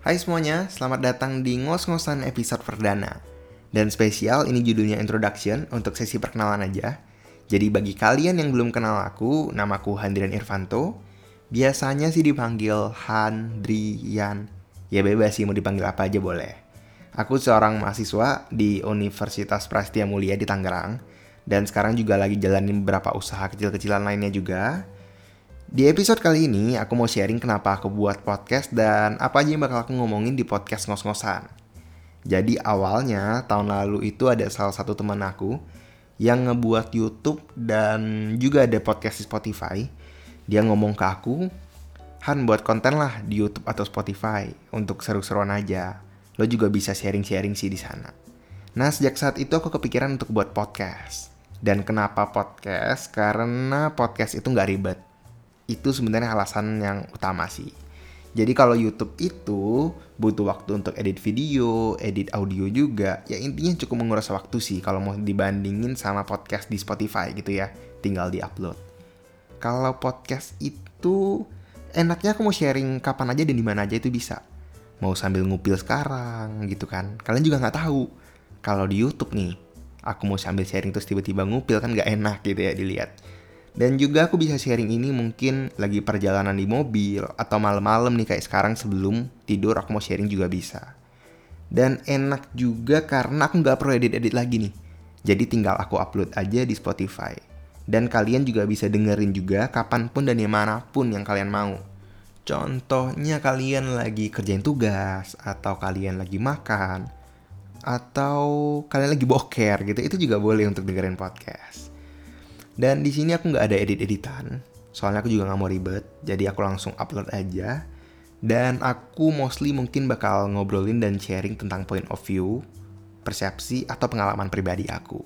Hai semuanya, selamat datang di ngos-ngosan episode perdana. Dan spesial ini judulnya introduction untuk sesi perkenalan aja. Jadi bagi kalian yang belum kenal aku, namaku Handrian Irvanto. Biasanya sih dipanggil Handrian. Ya bebas sih mau dipanggil apa aja boleh. Aku seorang mahasiswa di Universitas Prastia Mulia di Tangerang. Dan sekarang juga lagi jalanin beberapa usaha kecil-kecilan lainnya juga. Di episode kali ini, aku mau sharing kenapa aku buat podcast dan apa aja yang bakal aku ngomongin di podcast ngos-ngosan. Jadi awalnya, tahun lalu itu ada salah satu teman aku yang ngebuat YouTube dan juga ada podcast di Spotify. Dia ngomong ke aku, Han buat konten lah di YouTube atau Spotify untuk seru-seruan aja. Lo juga bisa sharing-sharing sih di sana. Nah, sejak saat itu aku kepikiran untuk buat podcast. Dan kenapa podcast? Karena podcast itu nggak ribet itu sebenarnya alasan yang utama sih. Jadi kalau YouTube itu butuh waktu untuk edit video, edit audio juga, ya intinya cukup menguras waktu sih kalau mau dibandingin sama podcast di Spotify gitu ya, tinggal di-upload. Kalau podcast itu enaknya aku mau sharing kapan aja dan di mana aja itu bisa. Mau sambil ngupil sekarang gitu kan. Kalian juga nggak tahu. Kalau di YouTube nih, aku mau sambil sharing terus tiba-tiba ngupil kan nggak enak gitu ya dilihat. Dan juga aku bisa sharing ini mungkin lagi perjalanan di mobil atau malam-malam nih kayak sekarang sebelum tidur aku mau sharing juga bisa. Dan enak juga karena aku nggak perlu edit-edit lagi nih. Jadi tinggal aku upload aja di Spotify. Dan kalian juga bisa dengerin juga kapan pun dan di mana pun yang kalian mau. Contohnya kalian lagi kerjain tugas, atau kalian lagi makan, atau kalian lagi boker gitu, itu juga boleh untuk dengerin podcast. Dan di sini aku nggak ada edit-editan, soalnya aku juga nggak mau ribet, jadi aku langsung upload aja. Dan aku mostly mungkin bakal ngobrolin dan sharing tentang point of view, persepsi, atau pengalaman pribadi aku.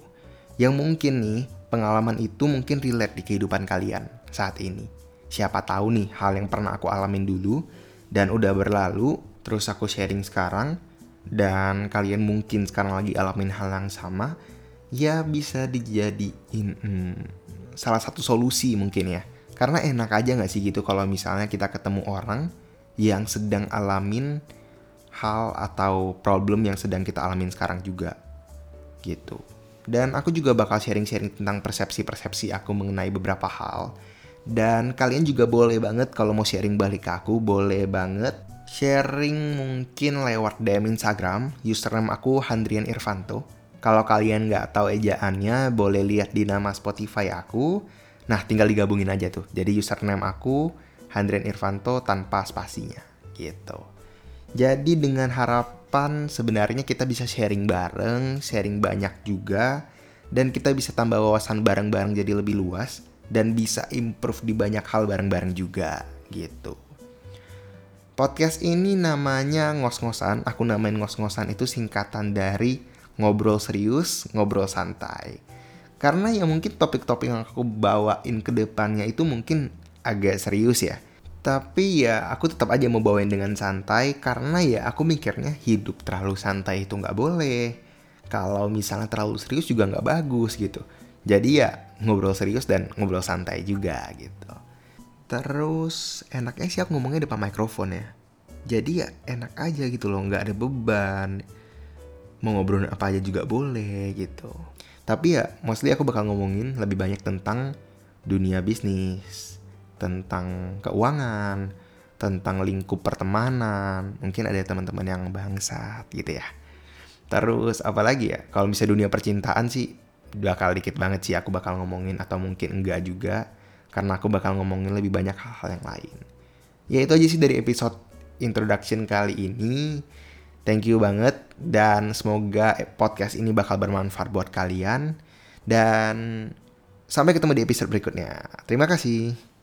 Yang mungkin nih, pengalaman itu mungkin relate di kehidupan kalian saat ini. Siapa tahu nih hal yang pernah aku alamin dulu dan udah berlalu, terus aku sharing sekarang, dan kalian mungkin sekarang lagi alamin hal yang sama, ya bisa dijadiin hmm, salah satu solusi mungkin ya. Karena enak aja gak sih gitu kalau misalnya kita ketemu orang yang sedang alamin hal atau problem yang sedang kita alamin sekarang juga. Gitu. Dan aku juga bakal sharing-sharing tentang persepsi-persepsi aku mengenai beberapa hal. Dan kalian juga boleh banget kalau mau sharing balik ke aku, boleh banget sharing mungkin lewat DM Instagram, username aku Handrian Irvanto kalau kalian nggak tahu ejaannya, boleh lihat di nama Spotify aku. Nah, tinggal digabungin aja tuh. Jadi username aku Handrian Irvanto tanpa spasinya, gitu. Jadi dengan harapan sebenarnya kita bisa sharing bareng, sharing banyak juga, dan kita bisa tambah wawasan bareng-bareng jadi lebih luas, dan bisa improve di banyak hal bareng-bareng juga, gitu. Podcast ini namanya ngos-ngosan, aku namain ngos-ngosan itu singkatan dari ngobrol serius, ngobrol santai. Karena ya mungkin topik-topik yang aku bawain ke depannya itu mungkin agak serius ya. Tapi ya aku tetap aja mau bawain dengan santai karena ya aku mikirnya hidup terlalu santai itu nggak boleh. Kalau misalnya terlalu serius juga nggak bagus gitu. Jadi ya ngobrol serius dan ngobrol santai juga gitu. Terus enaknya sih aku ngomongnya depan mikrofon ya. Jadi ya enak aja gitu loh, nggak ada beban mau ngobrol apa aja juga boleh gitu. Tapi ya mostly aku bakal ngomongin lebih banyak tentang dunia bisnis, tentang keuangan, tentang lingkup pertemanan. Mungkin ada teman-teman yang bangsat gitu ya. Terus apalagi ya, kalau misalnya dunia percintaan sih bakal dikit banget sih aku bakal ngomongin atau mungkin enggak juga karena aku bakal ngomongin lebih banyak hal-hal yang lain. Ya itu aja sih dari episode introduction kali ini. Thank you banget dan semoga podcast ini bakal bermanfaat buat kalian dan sampai ketemu di episode berikutnya. Terima kasih.